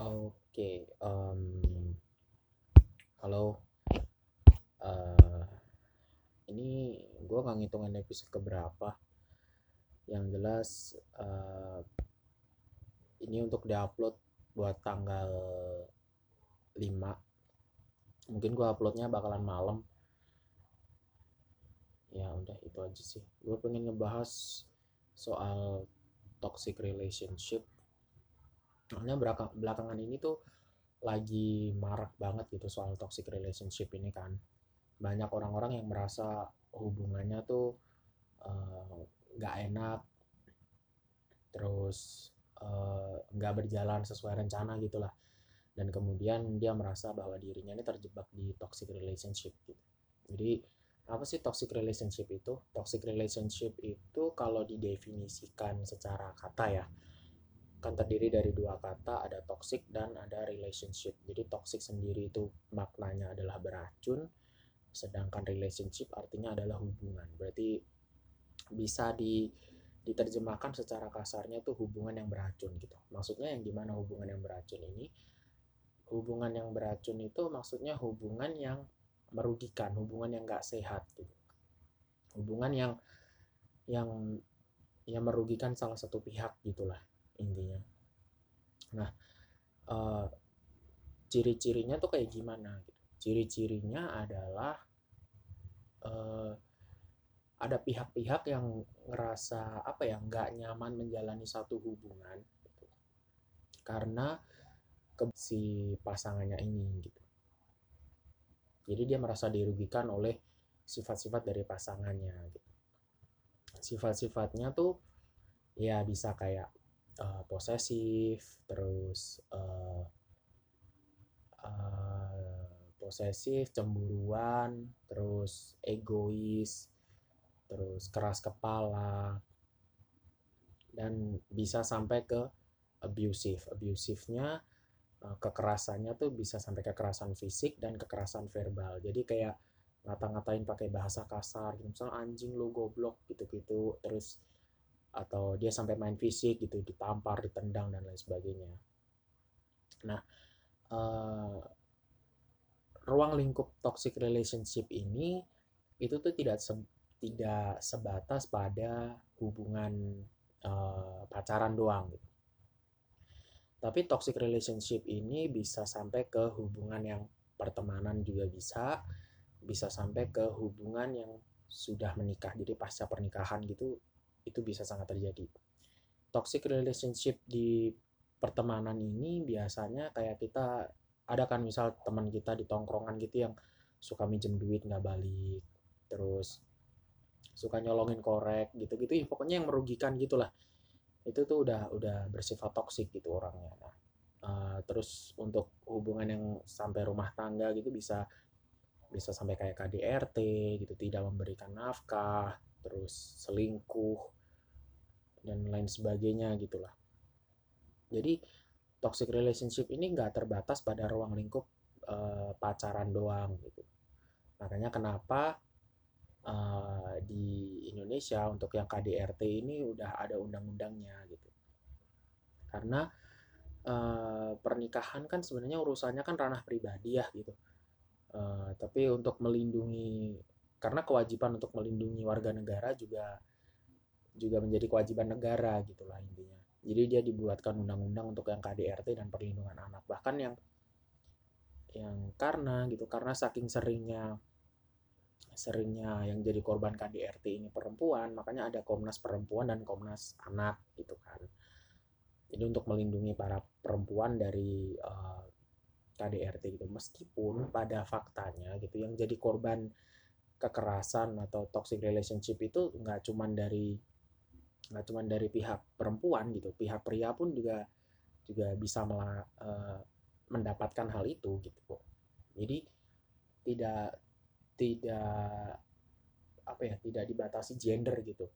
Oke, um, halo. Uh, ini gue nggak ngitungin episode keberapa. Yang jelas uh, ini untuk diupload buat tanggal 5 mungkin gue uploadnya bakalan malam ya udah itu aja sih gue pengen ngebahas soal toxic relationship soalnya belakangan ini tuh lagi marak banget gitu soal toxic relationship ini kan. Banyak orang-orang yang merasa hubungannya tuh eh, nggak uh, enak terus eh, nggak uh, berjalan sesuai rencana gitulah dan kemudian dia merasa bahwa dirinya ini terjebak di toxic relationship gitu. Jadi apa sih toxic relationship itu? Toxic relationship itu kalau didefinisikan secara kata ya kan terdiri dari dua kata, ada toxic dan ada relationship. Jadi toxic sendiri itu maknanya adalah beracun, sedangkan relationship artinya adalah hubungan. Berarti bisa di diterjemahkan secara kasarnya itu hubungan yang beracun gitu. Maksudnya yang gimana hubungan yang beracun ini? Hubungan yang beracun itu maksudnya hubungan yang merugikan, hubungan yang gak sehat gitu. Hubungan yang yang yang merugikan salah satu pihak gitulah intinya. Nah uh, ciri-cirinya tuh kayak gimana gitu? Ciri-cirinya adalah uh, ada pihak-pihak yang ngerasa apa ya nggak nyaman menjalani satu hubungan gitu. karena ke si pasangannya ini gitu. Jadi dia merasa dirugikan oleh sifat-sifat dari pasangannya gitu. Sifat-sifatnya tuh ya bisa kayak uh, posesif terus uh, uh, posesif cemburuan terus egois terus keras kepala dan bisa sampai ke abusive. Abusifnya uh, kekerasannya tuh bisa sampai kekerasan fisik dan kekerasan verbal. Jadi kayak ngata-ngatain pakai bahasa kasar gitu misalnya anjing lo goblok gitu-gitu. Terus atau dia sampai main fisik gitu ditampar ditendang dan lain sebagainya. Nah uh, ruang lingkup toxic relationship ini itu tuh tidak se tidak sebatas pada hubungan uh, pacaran doang gitu. Tapi toxic relationship ini bisa sampai ke hubungan yang pertemanan juga bisa bisa sampai ke hubungan yang sudah menikah. Jadi pasca pernikahan gitu itu bisa sangat terjadi. Toxic relationship di pertemanan ini biasanya kayak kita ada kan misal teman kita di tongkrongan gitu yang suka minjem duit nggak balik, terus suka nyolongin korek gitu-gitu, ya, pokoknya yang merugikan gitulah. Itu tuh udah udah bersifat toksik gitu orangnya. Nah, uh, terus untuk hubungan yang sampai rumah tangga gitu bisa bisa sampai kayak KDRT gitu, tidak memberikan nafkah, terus selingkuh dan lain sebagainya gitulah. Jadi toxic relationship ini nggak terbatas pada ruang lingkup uh, pacaran doang gitu. Makanya kenapa uh, di Indonesia untuk yang KDRT ini udah ada undang-undangnya gitu. Karena uh, pernikahan kan sebenarnya urusannya kan ranah pribadi ya gitu. Uh, tapi untuk melindungi karena kewajiban untuk melindungi warga negara juga juga menjadi kewajiban negara gitulah intinya. Jadi dia dibuatkan undang-undang untuk yang KDRT dan perlindungan anak. Bahkan yang yang karena gitu karena saking seringnya seringnya yang jadi korban KDRT ini perempuan, makanya ada Komnas Perempuan dan Komnas Anak gitu kan. Jadi untuk melindungi para perempuan dari uh, eh, KDRT gitu. Meskipun pada faktanya gitu yang jadi korban kekerasan atau toxic relationship itu nggak cuma dari nggak cuma dari pihak perempuan gitu. Pihak pria pun juga juga bisa mela, uh, mendapatkan hal itu gitu jadi tidak tidak apa ya tidak dibatasi gender gitu.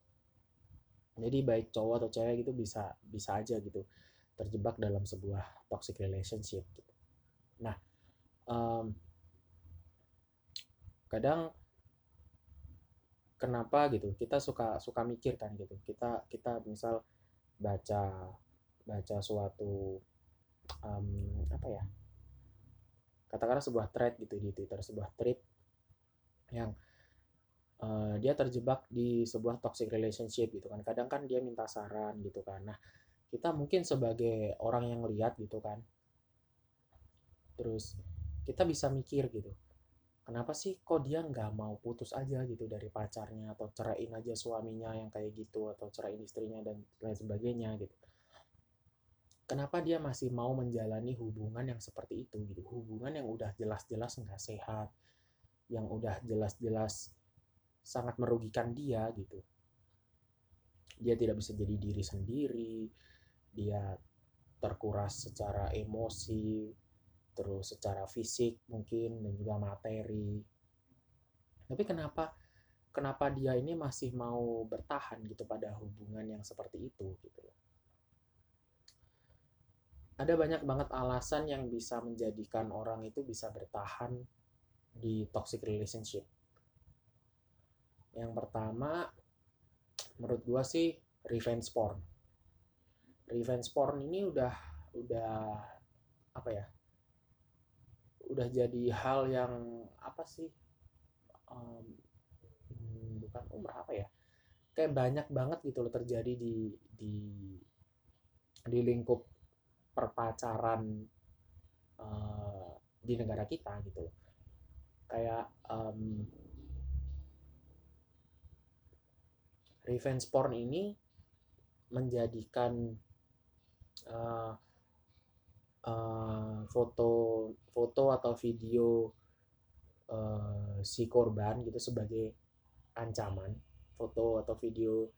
Jadi baik cowok atau cewek gitu bisa bisa aja gitu terjebak dalam sebuah toxic relationship gitu. Nah um, kadang kenapa gitu. Kita suka suka mikir kan gitu. Kita kita misal baca baca suatu um, apa ya? Katakanlah sebuah thread gitu di Twitter sebuah thread yang uh, dia terjebak di sebuah toxic relationship gitu kan. Kadang kan dia minta saran gitu kan. Nah kita mungkin sebagai orang yang lihat gitu kan terus kita bisa mikir gitu kenapa sih kok dia nggak mau putus aja gitu dari pacarnya atau ceraiin aja suaminya yang kayak gitu atau ceraiin istrinya dan lain sebagainya gitu? Kenapa dia masih mau menjalani hubungan yang seperti itu gitu? Hubungan yang udah jelas-jelas nggak sehat yang udah jelas-jelas sangat merugikan dia gitu. Dia tidak bisa jadi diri sendiri dia terkuras secara emosi terus secara fisik mungkin dan juga materi. Tapi kenapa kenapa dia ini masih mau bertahan gitu pada hubungan yang seperti itu gitu ada banyak banget alasan yang bisa menjadikan orang itu bisa bertahan di toxic relationship. Yang pertama menurut gua sih revenge porn. Revenge porn ini udah udah apa ya udah jadi hal yang apa sih um, bukan umrah apa ya kayak banyak banget gitu loh terjadi di di di lingkup perpacaran uh, di negara kita gitu loh. Kayak um, revenge porn ini menjadikan uh, uh, foto foto atau video uh, si korban gitu sebagai ancaman foto atau video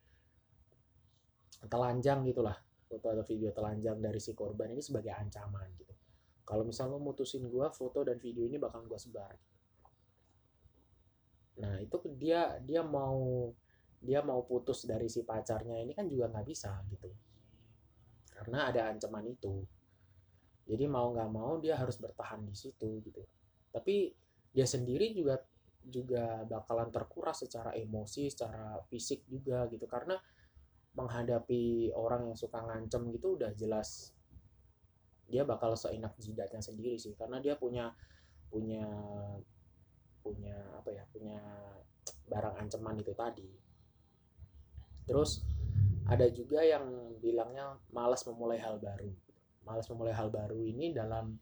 telanjang gitulah foto atau video telanjang dari si korban ini sebagai ancaman gitu. Kalau misal lo mutusin gue foto dan video ini bakal gue sebar. Nah itu dia dia mau dia mau putus dari si pacarnya ini kan juga nggak bisa gitu. Karena ada ancaman itu jadi mau nggak mau dia harus bertahan di situ gitu. Tapi dia sendiri juga juga bakalan terkuras secara emosi secara fisik juga gitu. Karena menghadapi orang yang suka ngancem gitu udah jelas dia bakal seenak jidatnya sendiri sih. Karena dia punya punya punya apa ya punya barang ancaman itu tadi. Terus ada juga yang bilangnya malas memulai hal baru malas memulai hal baru ini dalam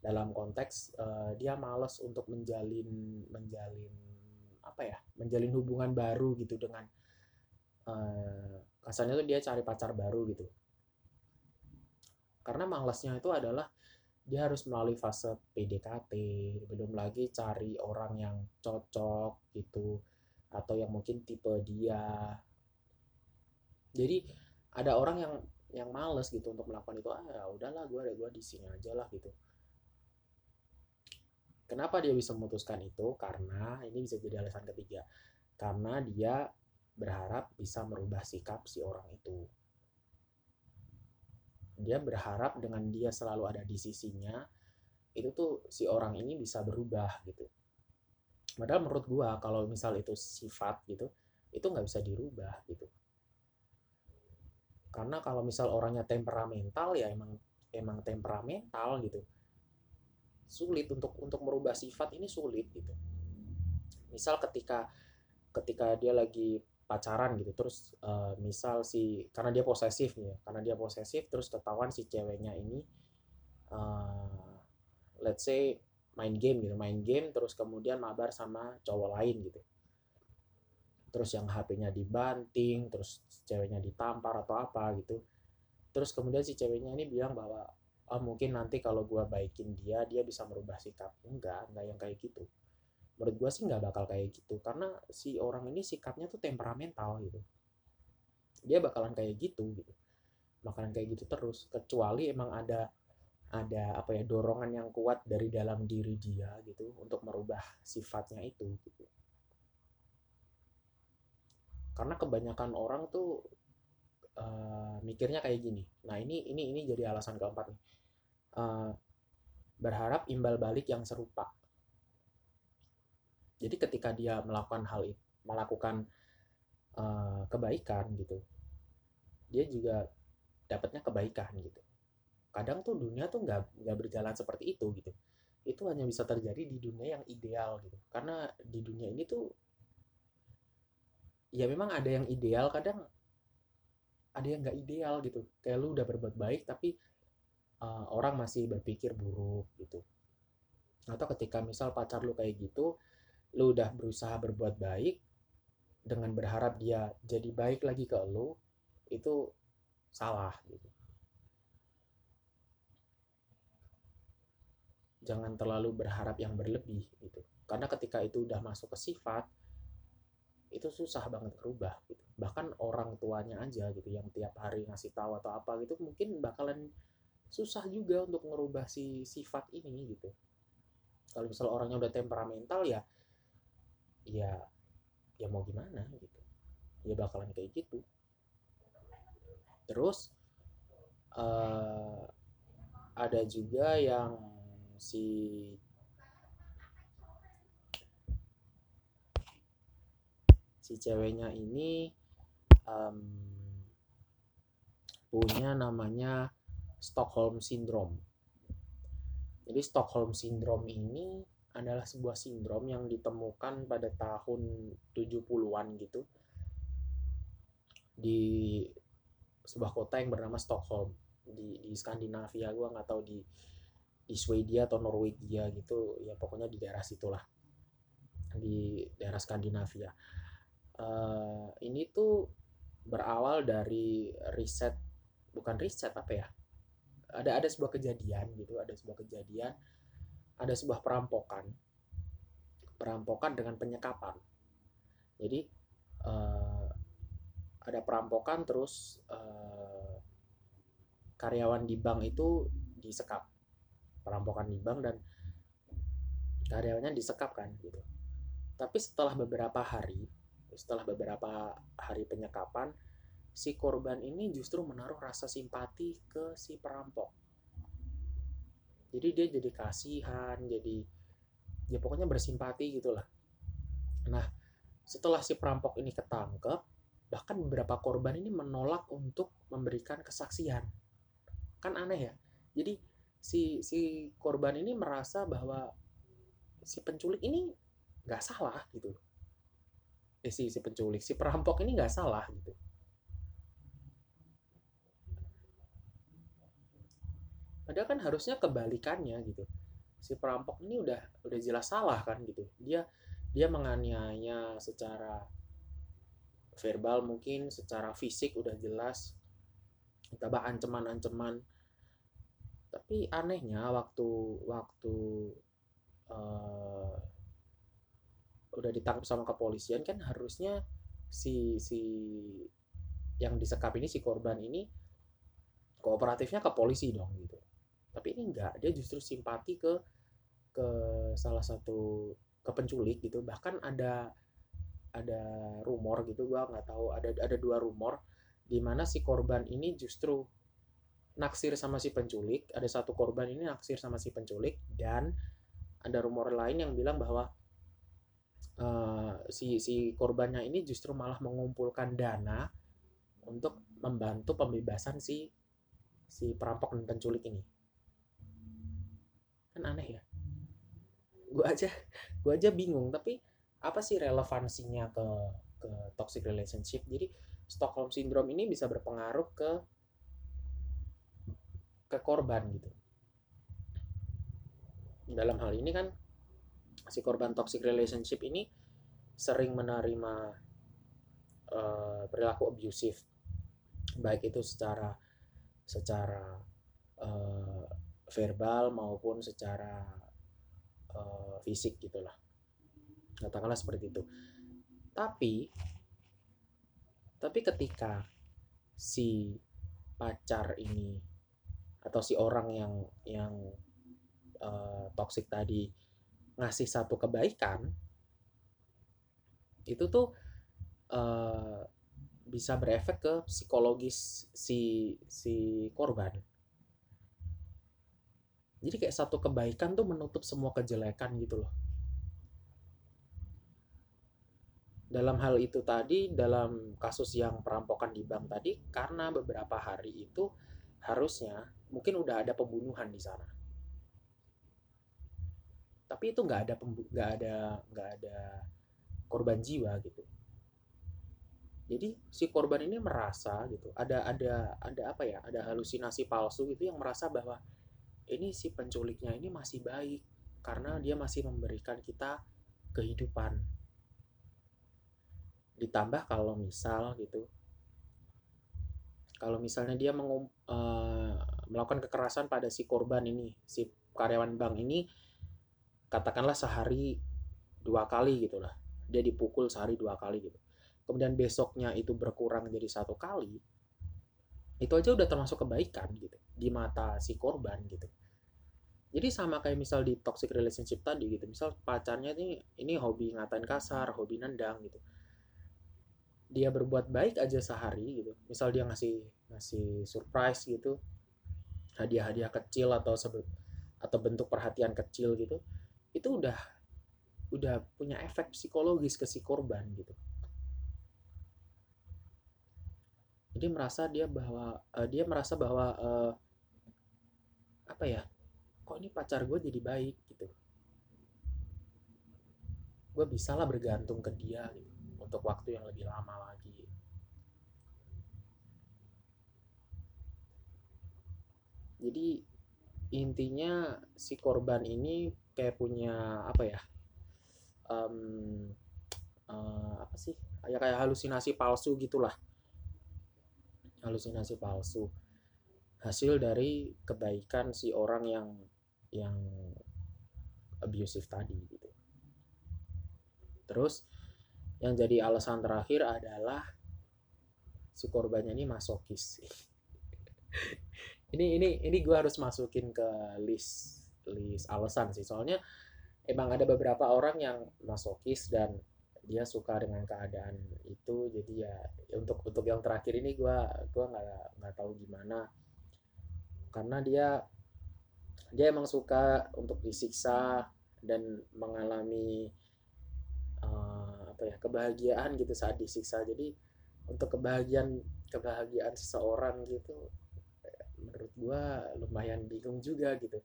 dalam konteks uh, dia malas untuk menjalin menjalin apa ya menjalin hubungan baru gitu dengan uh, kasarnya tuh dia cari pacar baru gitu. Karena malasnya itu adalah dia harus melalui fase PDKT belum lagi cari orang yang cocok gitu atau yang mungkin tipe dia. Jadi ada orang yang yang males gitu untuk melakukan itu ah ya udahlah gue ada gue di sini aja lah gitu. Kenapa dia bisa memutuskan itu? Karena ini bisa jadi alasan ketiga karena dia berharap bisa merubah sikap si orang itu. Dia berharap dengan dia selalu ada di sisinya itu tuh si orang ini bisa berubah gitu. Padahal menurut gua kalau misal itu sifat gitu itu nggak bisa dirubah gitu karena kalau misal orangnya temperamental ya emang emang temperamental gitu. Sulit untuk untuk merubah sifat ini sulit gitu. Misal ketika ketika dia lagi pacaran gitu terus uh, misal si karena dia posesif ya karena dia posesif terus ketahuan si ceweknya ini uh, let's say main game gitu main game terus kemudian mabar sama cowok lain gitu terus yang HP-nya dibanting, terus ceweknya ditampar atau apa gitu. Terus kemudian si ceweknya ini bilang bahwa oh, mungkin nanti kalau gue baikin dia, dia bisa merubah sikap. Enggak, enggak yang kayak gitu. Menurut gue sih nggak bakal kayak gitu, karena si orang ini sikapnya tuh temperamental gitu. Dia bakalan kayak gitu gitu. Bakalan kayak gitu terus, kecuali emang ada ada apa ya dorongan yang kuat dari dalam diri dia gitu untuk merubah sifatnya itu gitu karena kebanyakan orang tuh uh, mikirnya kayak gini. Nah ini ini ini jadi alasan keempat nih. Uh, berharap imbal balik yang serupa. Jadi ketika dia melakukan hal itu melakukan uh, kebaikan gitu dia juga dapatnya kebaikan gitu. Kadang tuh dunia tuh nggak nggak berjalan seperti itu gitu. Itu hanya bisa terjadi di dunia yang ideal gitu. Karena di dunia ini tuh ya memang ada yang ideal kadang ada yang nggak ideal gitu. Kayak lu udah berbuat baik tapi uh, orang masih berpikir buruk gitu. Atau ketika misal pacar lu kayak gitu lu udah berusaha berbuat baik dengan berharap dia jadi baik lagi ke lu itu salah gitu. Jangan terlalu berharap yang berlebih gitu. Karena ketika itu udah masuk ke sifat itu susah banget berubah gitu. Bahkan orang tuanya aja gitu yang tiap hari ngasih tahu atau apa gitu mungkin bakalan susah juga untuk ngerubah si sifat ini gitu. Kalau misalnya orangnya udah temperamental ya ya ya mau gimana gitu. Ya bakalan kayak gitu. Terus uh, ada juga yang si si ceweknya ini um, punya namanya Stockholm Syndrome. Jadi Stockholm Syndrome ini adalah sebuah sindrom yang ditemukan pada tahun 70-an gitu di sebuah kota yang bernama Stockholm di, di Skandinavia gue nggak tahu di di Swedia atau Norwegia gitu ya pokoknya di daerah situlah di daerah Skandinavia uh, ini tuh berawal dari riset bukan riset apa ya? Ada ada sebuah kejadian gitu ada sebuah kejadian ada sebuah perampokan. Perampokan dengan penyekapan. Jadi uh, ada perampokan terus uh, karyawan di bank itu disekap. Perampokan di bank dan karyawannya disekap kan gitu. Tapi setelah beberapa hari, setelah beberapa hari penyekapan, si korban ini justru menaruh rasa simpati ke si perampok. Jadi dia jadi kasihan, jadi ya pokoknya bersimpati gitulah. Nah, setelah si perampok ini ketangkep, bahkan beberapa korban ini menolak untuk memberikan kesaksian. Kan aneh ya. Jadi si si korban ini merasa bahwa si penculik ini nggak salah gitu eh si si penculik si perampok ini nggak salah gitu. Padahal kan harusnya kebalikannya gitu. Si perampok ini udah udah jelas salah kan gitu. Dia dia menganiaya secara verbal mungkin secara fisik udah jelas tambah ancaman-ancaman. Tapi anehnya waktu waktu uh, udah ditangkap sama kepolisian kan harusnya si si yang disekap ini si korban ini kooperatifnya ke polisi dong gitu. Tapi ini enggak dia justru simpati ke ke salah satu ke penculik gitu. Bahkan ada ada rumor gitu gua nggak tahu ada ada dua rumor di mana si korban ini justru naksir sama si penculik, ada satu korban ini naksir sama si penculik dan ada rumor lain yang bilang bahwa uh, si si korbannya ini justru malah mengumpulkan dana untuk membantu pembebasan si si perampok dan penculik ini. Kan aneh ya. Gua aja gua aja bingung tapi apa sih relevansinya ke ke toxic relationship? Jadi Stockholm syndrome ini bisa berpengaruh ke ke korban gitu dalam hal ini kan si korban toxic relationship ini sering menerima uh, perilaku abusif baik itu secara secara uh, verbal maupun secara uh, fisik gitulah katakanlah seperti itu. Tapi tapi ketika si pacar ini atau si orang yang yang uh, toxic tadi ngasih satu kebaikan itu tuh uh, bisa berefek ke psikologis si si korban. Jadi kayak satu kebaikan tuh menutup semua kejelekan gitu loh. Dalam hal itu tadi, dalam kasus yang perampokan di bank tadi, karena beberapa hari itu harusnya mungkin udah ada pembunuhan di sana tapi itu nggak ada nggak ada nggak ada korban jiwa gitu. Jadi si korban ini merasa gitu ada ada ada apa ya ada halusinasi palsu gitu yang merasa bahwa ini si penculiknya ini masih baik karena dia masih memberikan kita kehidupan. Ditambah kalau misal gitu kalau misalnya dia mengum, uh, melakukan kekerasan pada si korban ini si karyawan bank ini katakanlah sehari dua kali gitulah dia dipukul sehari dua kali gitu. Kemudian besoknya itu berkurang jadi satu kali itu aja udah termasuk kebaikan gitu di mata si korban gitu. Jadi sama kayak misal di toxic relationship tadi gitu misal pacarnya ini ini hobi ngatain kasar hobi nendang gitu. Dia berbuat baik aja sehari gitu. Misal dia ngasih ngasih surprise gitu hadiah-hadiah kecil atau sebut atau bentuk perhatian kecil gitu itu udah udah punya efek psikologis ke si korban gitu. Jadi merasa dia bahwa uh, dia merasa bahwa uh, apa ya kok ini pacar gue jadi baik gitu. Gue bisa lah bergantung ke dia gitu untuk waktu yang lebih lama lagi. Jadi intinya si korban ini kayak punya apa ya um, uh, apa sih ya kayak halusinasi palsu gitulah. Halusinasi palsu. Hasil dari kebaikan si orang yang yang abusive tadi gitu. Terus yang jadi alasan terakhir adalah si korbannya ini masokis. Ini ini ini gue harus masukin ke list list alasan sih. Soalnya emang ada beberapa orang yang masokis dan dia suka dengan keadaan itu. Jadi ya untuk untuk yang terakhir ini gue gua nggak nggak tahu gimana. Karena dia dia emang suka untuk disiksa dan mengalami uh, apa ya kebahagiaan gitu saat disiksa. Jadi untuk kebahagiaan kebahagiaan seseorang gitu menurut gue lumayan bingung juga gitu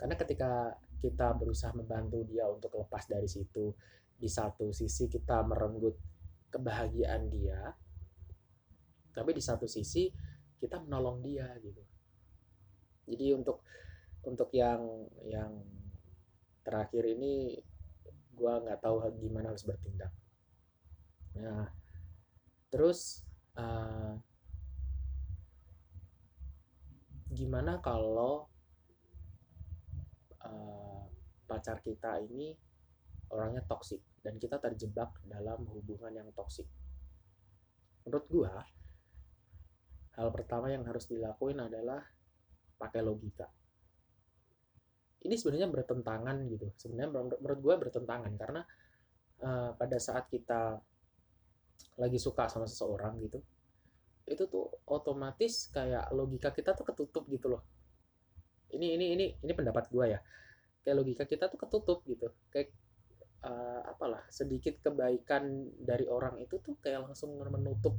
karena ketika kita berusaha membantu dia untuk lepas dari situ di satu sisi kita merenggut kebahagiaan dia tapi di satu sisi kita menolong dia gitu. Jadi untuk untuk yang yang terakhir ini gue nggak tahu gimana harus bertindak. Nah terus uh, gimana kalau uh, pacar kita ini orangnya toksik dan kita terjebak dalam hubungan yang toksik. Menurut gua, hal pertama yang harus dilakuin adalah pakai logika. Ini sebenarnya bertentangan gitu. Sebenarnya menurut gua bertentangan karena uh, pada saat kita lagi suka sama seseorang gitu, itu tuh otomatis kayak logika kita tuh ketutup gitu loh. Ini ini ini ini pendapat gua ya. Kayak logika kita tuh ketutup gitu. Kayak uh, apalah sedikit kebaikan dari orang itu tuh kayak langsung menutup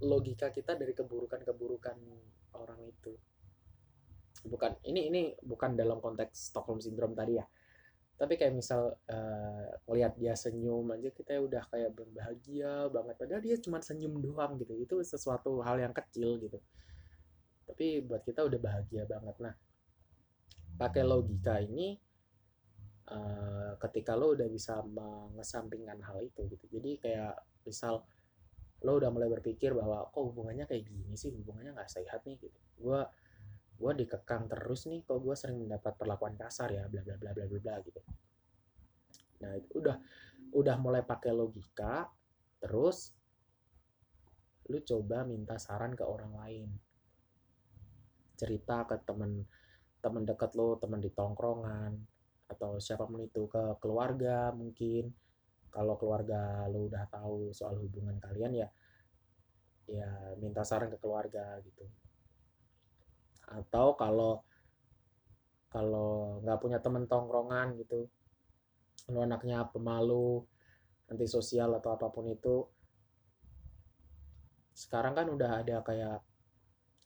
logika kita dari keburukan-keburukan orang itu. Bukan ini ini bukan dalam konteks Stockholm syndrome tadi ya. Tapi kayak misal uh, dia senyum aja kita udah kayak berbahagia banget. Padahal dia cuma senyum doang gitu. Itu sesuatu hal yang kecil gitu. Tapi buat kita udah bahagia banget. Nah pakai logika ini uh, ketika lo udah bisa mengesampingkan hal itu gitu. Jadi kayak misal lo udah mulai berpikir bahwa kok hubungannya kayak gini sih? Hubungannya nggak sehat nih? Gitu. Gue gue dikekang terus nih kok gue sering mendapat perlakuan kasar ya? Bla bla bla bla bla gitu. Nah itu udah udah mulai pakai logika terus lu coba minta saran ke orang lain. Cerita ke temen temen dekat lo temen di tongkrongan atau siapa pun itu ke keluarga mungkin. Kalau keluarga lo udah tahu soal hubungan kalian ya ya minta saran ke keluarga gitu. Atau kalau kalau nggak punya temen tongkrongan gitu lo anaknya pemalu anti sosial atau apa pun itu sekarang kan udah ada kayak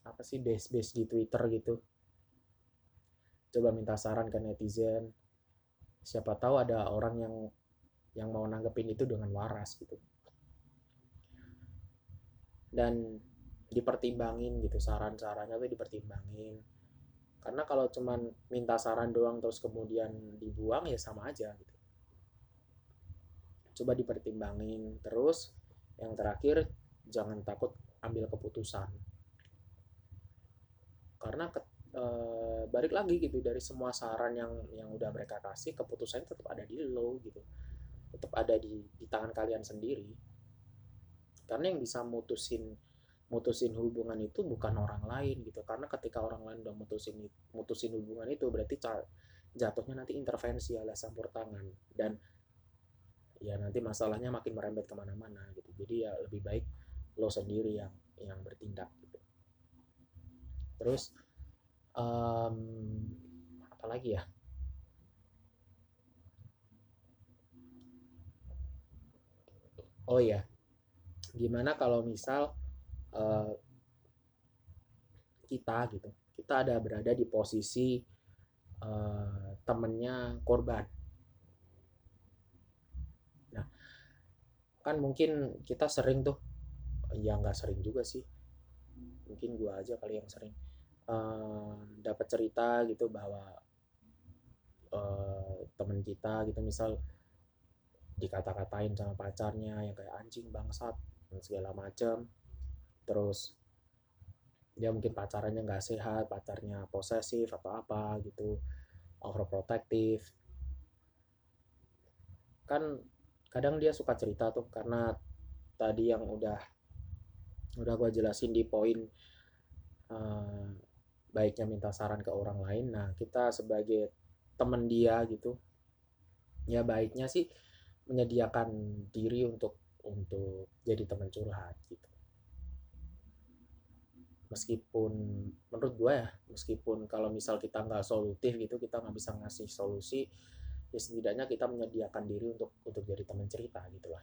apa sih base base di Twitter gitu coba minta saran ke netizen. Siapa tahu ada orang yang yang mau nanggepin itu dengan waras gitu. Dan dipertimbangin gitu saran-sarannya tuh dipertimbangin. Karena kalau cuman minta saran doang terus kemudian dibuang ya sama aja gitu. Coba dipertimbangin. Terus yang terakhir jangan takut ambil keputusan. Karena ke, e, balik lagi gitu dari semua saran yang yang udah mereka kasih keputusannya tetap ada di lo gitu. Tetap ada di di tangan kalian sendiri. Karena yang bisa mutusin mutusin hubungan itu bukan orang lain gitu. Karena ketika orang lain udah mutusin mutusin hubungan itu berarti jatuhnya nanti intervensi alias campur tangan. Dan ya nanti masalahnya makin merembet ke mana-mana gitu. Jadi ya lebih baik lo sendiri yang yang bertindak gitu. Terus um, apa lagi ya? Oh ya gimana kalau misal uh, kita gitu kita ada berada di posisi uh, temennya korban. Nah kan mungkin kita sering tuh ya nggak sering juga sih mungkin gua aja kali yang sering uh, dapat cerita gitu bahwa uh, temen kita gitu misal dikata-katain sama pacarnya yang kayak anjing bangsat dan segala macam terus dia mungkin pacarannya nggak sehat pacarnya posesif atau apa gitu overprotective. Kan kadang dia suka cerita tuh karena tadi yang udah udah gue jelasin di poin uh, baiknya minta saran ke orang lain. Nah kita sebagai temen dia gitu ya baiknya sih menyediakan diri untuk untuk jadi teman curhat gitu. Meskipun menurut gue ya meskipun kalau misal kita nggak solutif gitu kita nggak bisa ngasih solusi ya setidaknya kita menyediakan diri untuk untuk jadi teman cerita gitu lah.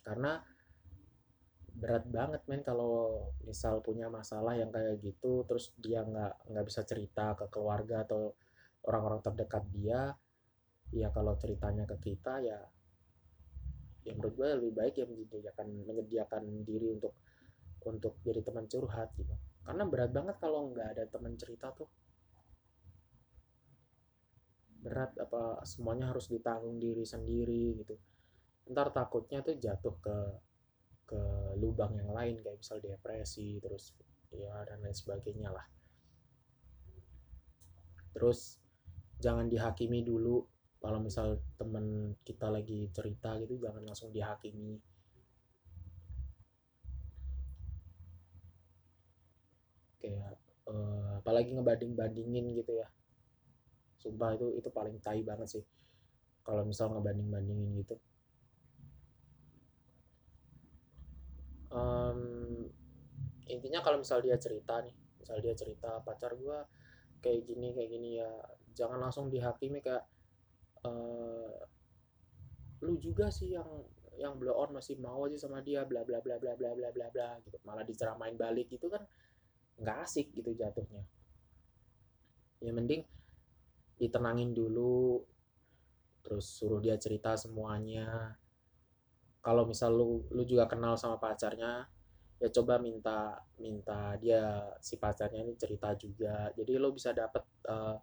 Karena berat banget men kalau misal punya masalah yang kayak gitu terus dia nggak nggak bisa cerita ke keluarga atau orang-orang terdekat dia ya kalau ceritanya ke kita ya ya menurut gue lebih baik ya menyediakan menyediakan diri untuk untuk jadi teman curhat gitu. Karena berat banget kalau nggak ada teman cerita tuh. Berat apa semuanya harus ditanggung diri sendiri gitu. Ntar takutnya tuh jatuh ke ke lubang yang lain kayak misal depresi terus ya dan lain sebagainya lah. Terus jangan dihakimi dulu. Kalau misal temen kita lagi cerita gitu jangan langsung dihakimi. Kayak uh, apalagi ngebanding bandingin gitu ya. Sumpah itu itu paling tai banget sih. Kalau misal ngebanding bandingin gitu um, intinya kalau misal dia cerita nih misal dia cerita pacar gue kayak gini kayak gini ya jangan langsung dihakimi kayak uh, lu juga sih yang yang blow on masih mau aja sama dia bla bla bla bla bla bla bla bla gitu. Malah diceramain balik gitu kan nggak asik gitu jatuhnya. Ya mending ditenangin dulu terus suruh dia cerita semuanya kalau misal lu lu juga kenal sama pacarnya ya coba minta minta dia si pacarnya ini cerita juga. Jadi lo bisa dapet uh,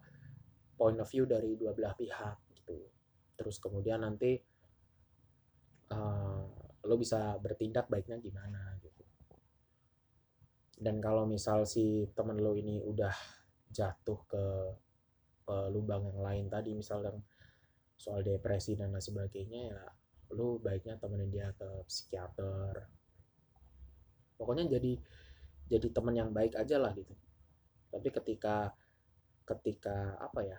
point of view dari dua belah pihak gitu. Terus kemudian nanti uh, lo bisa bertindak baiknya gimana dan kalau misal si temen lo ini udah jatuh ke, ke lubang yang lain tadi misalnya soal depresi dan lain sebagainya ya lo baiknya temenin dia ke psikiater. Pokoknya jadi jadi teman yang baik aja lah gitu. Tapi ketika ketika apa ya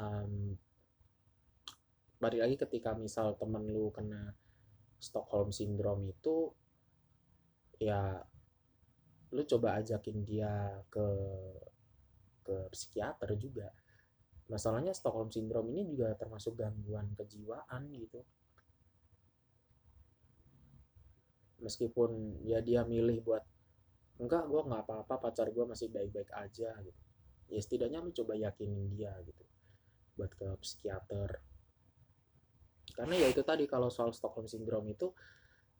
um, balik lagi ketika misal temen lu kena Stockholm syndrome itu ya lu coba ajakin dia ke ke psikiater juga. Masalahnya Stockholm syndrome ini juga termasuk gangguan kejiwaan gitu meskipun ya dia milih buat enggak gue nggak apa-apa pacar gue masih baik-baik aja gitu. Ya setidaknya lu coba yakinin dia gitu buat ke psikiater. Karena ya itu tadi kalau soal Stockholm Syndrome itu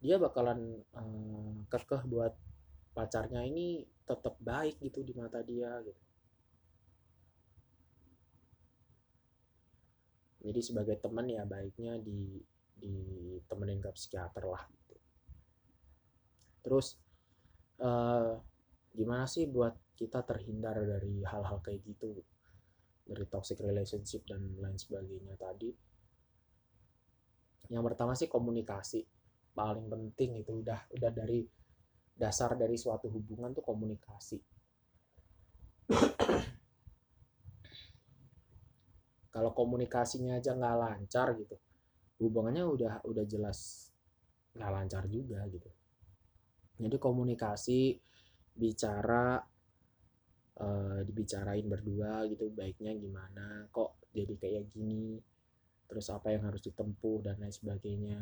dia bakalan um, kekeh buat pacarnya ini tetap baik gitu di mata dia gitu. Jadi sebagai teman ya baiknya di ditemenin ke psikiater lah terus uh, gimana sih buat kita terhindar dari hal-hal kayak gitu? Dari toxic relationship dan lain sebagainya tadi. Yang pertama sih komunikasi. Paling penting itu udah udah dari dasar dari suatu hubungan tuh komunikasi. Kalau komunikasinya aja nggak lancar gitu hubungannya udah udah jelas nggak lancar juga gitu jadi komunikasi bicara uh, dibicarain berdua gitu baiknya gimana kok jadi kayak gini terus apa yang harus ditempuh dan lain sebagainya.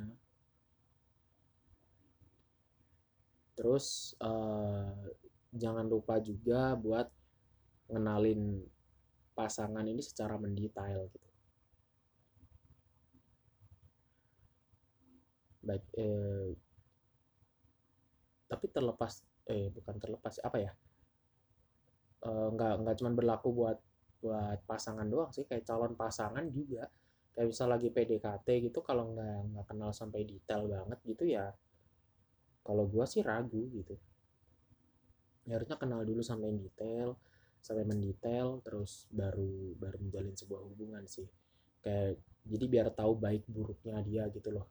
Terus uh, jangan lupa juga buat ngenalin pasangan ini secara mendetail gitu. Baik eh, tapi terlepas eh bukan terlepas apa ya eh, nggak nggak cuma berlaku buat buat pasangan doang sih kayak calon pasangan juga. Kayak misal lagi PDKT gitu kalau nggak nggak kenal sampai detail banget gitu ya kalau gue sih ragu gitu. Ya harusnya kenal dulu sampai detail sampai mendetail terus baru baru menjalin sebuah hubungan sih. Kayak jadi biar tahu baik buruknya dia gitu loh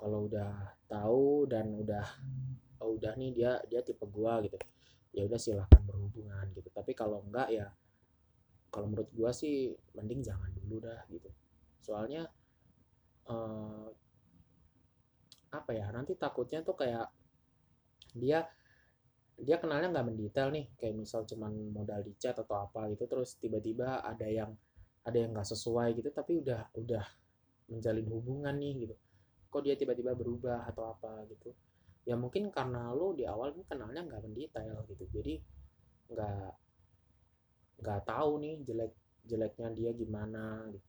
kalau udah tahu dan udah oh udah nih dia dia tipe gua gitu. Ya udah silahkan berhubungan gitu. Tapi kalau enggak ya kalau menurut gue sih mending jangan dulu dah gitu. Soalnya uh, apa ya nanti takutnya tuh kayak dia dia kenalnya nggak mendetail nih kayak misal cuman modal di chat atau apa gitu terus tiba-tiba ada yang ada yang nggak sesuai gitu tapi udah udah menjalin hubungan nih gitu kok dia tiba-tiba berubah atau apa gitu. Ya mungkin karena lo di awal kenalnya nggak mendetail gitu. Jadi nggak nggak tahu nih jelek jeleknya dia gimana gitu.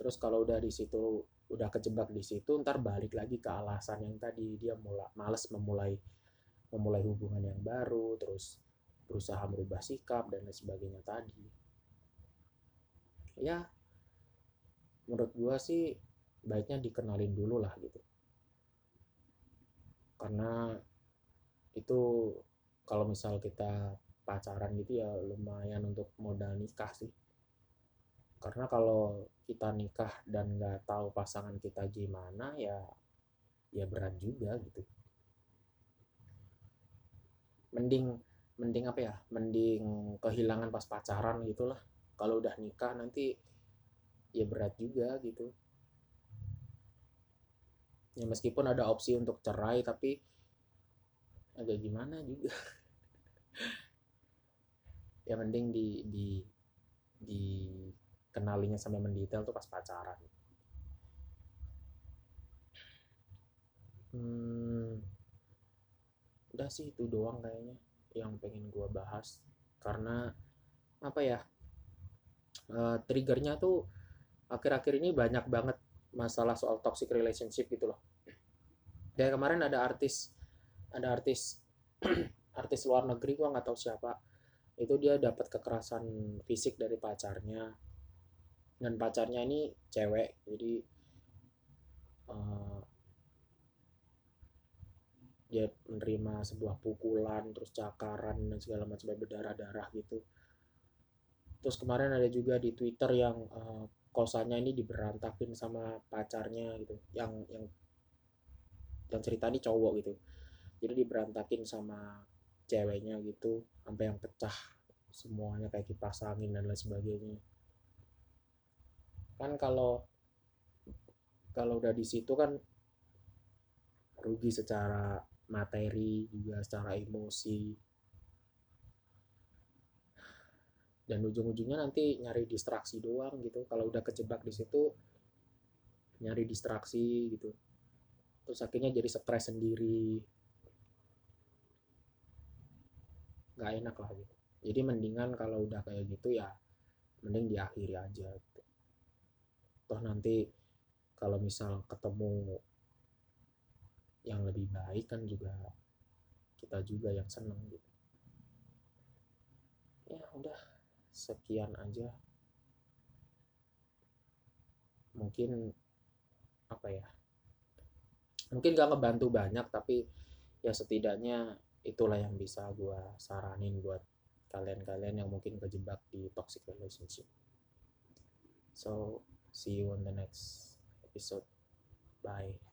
terus kalau udah di situ udah kejebak di situ ntar balik lagi ke alasan yang tadi. Dia mulai males memulai memulai hubungan yang baru terus berusaha merubah sikap dan lain sebagainya tadi. Ya menurut gua sih baiknya dikenalin dulu lah gitu. Karena itu kalau misal kita pacaran gitu ya lumayan untuk modal nikah sih. Karena kalau kita nikah dan nggak tahu pasangan kita gimana ya ya berat juga gitu. Mending mending apa ya? Mending kehilangan pas pacaran gitulah. Kalau udah nikah nanti ya berat juga gitu ya meskipun ada opsi untuk cerai tapi agak gimana juga. Ya mending di di di kenalinya sampai mendetail tuh pas pacaran. Hmm, udah sih itu doang kayaknya yang pengen gue bahas. Karena apa ya uh, triggernya tuh akhir-akhir ini banyak banget masalah soal toxic relationship gitu loh dari kemarin ada artis ada artis artis luar negeri gua nggak tahu siapa. Itu dia dapat kekerasan fisik dari pacarnya. Dan pacarnya ini cewek jadi uh, dia menerima sebuah pukulan terus cakaran dan segala macam berdarah-darah gitu. Terus kemarin ada juga di Twitter yang uh, kosannya ini diberantakin sama pacarnya gitu. Yang yang yang cerita ini cowok gitu. Jadi diberantakin sama ceweknya gitu sampai yang pecah semuanya kayak kipas angin dan lain sebagainya. Kan kalau kalau udah di situ kan rugi secara materi juga secara emosi. Dan ujung-ujungnya nanti nyari distraksi doang gitu. Kalau udah kejebak di situ nyari distraksi gitu terus akhirnya jadi stres sendiri. Nggak enak lah gitu. Jadi mendingan kalau udah kayak gitu ya mending diakhiri aja gitu. toh nanti kalau misal ketemu yang lebih baik kan juga kita juga yang seneng gitu. Ya udah sekian aja. Mungkin apa ya mungkin gak ngebantu banyak tapi ya setidaknya itulah yang bisa gue saranin buat kalian-kalian yang mungkin kejebak di toxic relationship. So see you on the next episode. Bye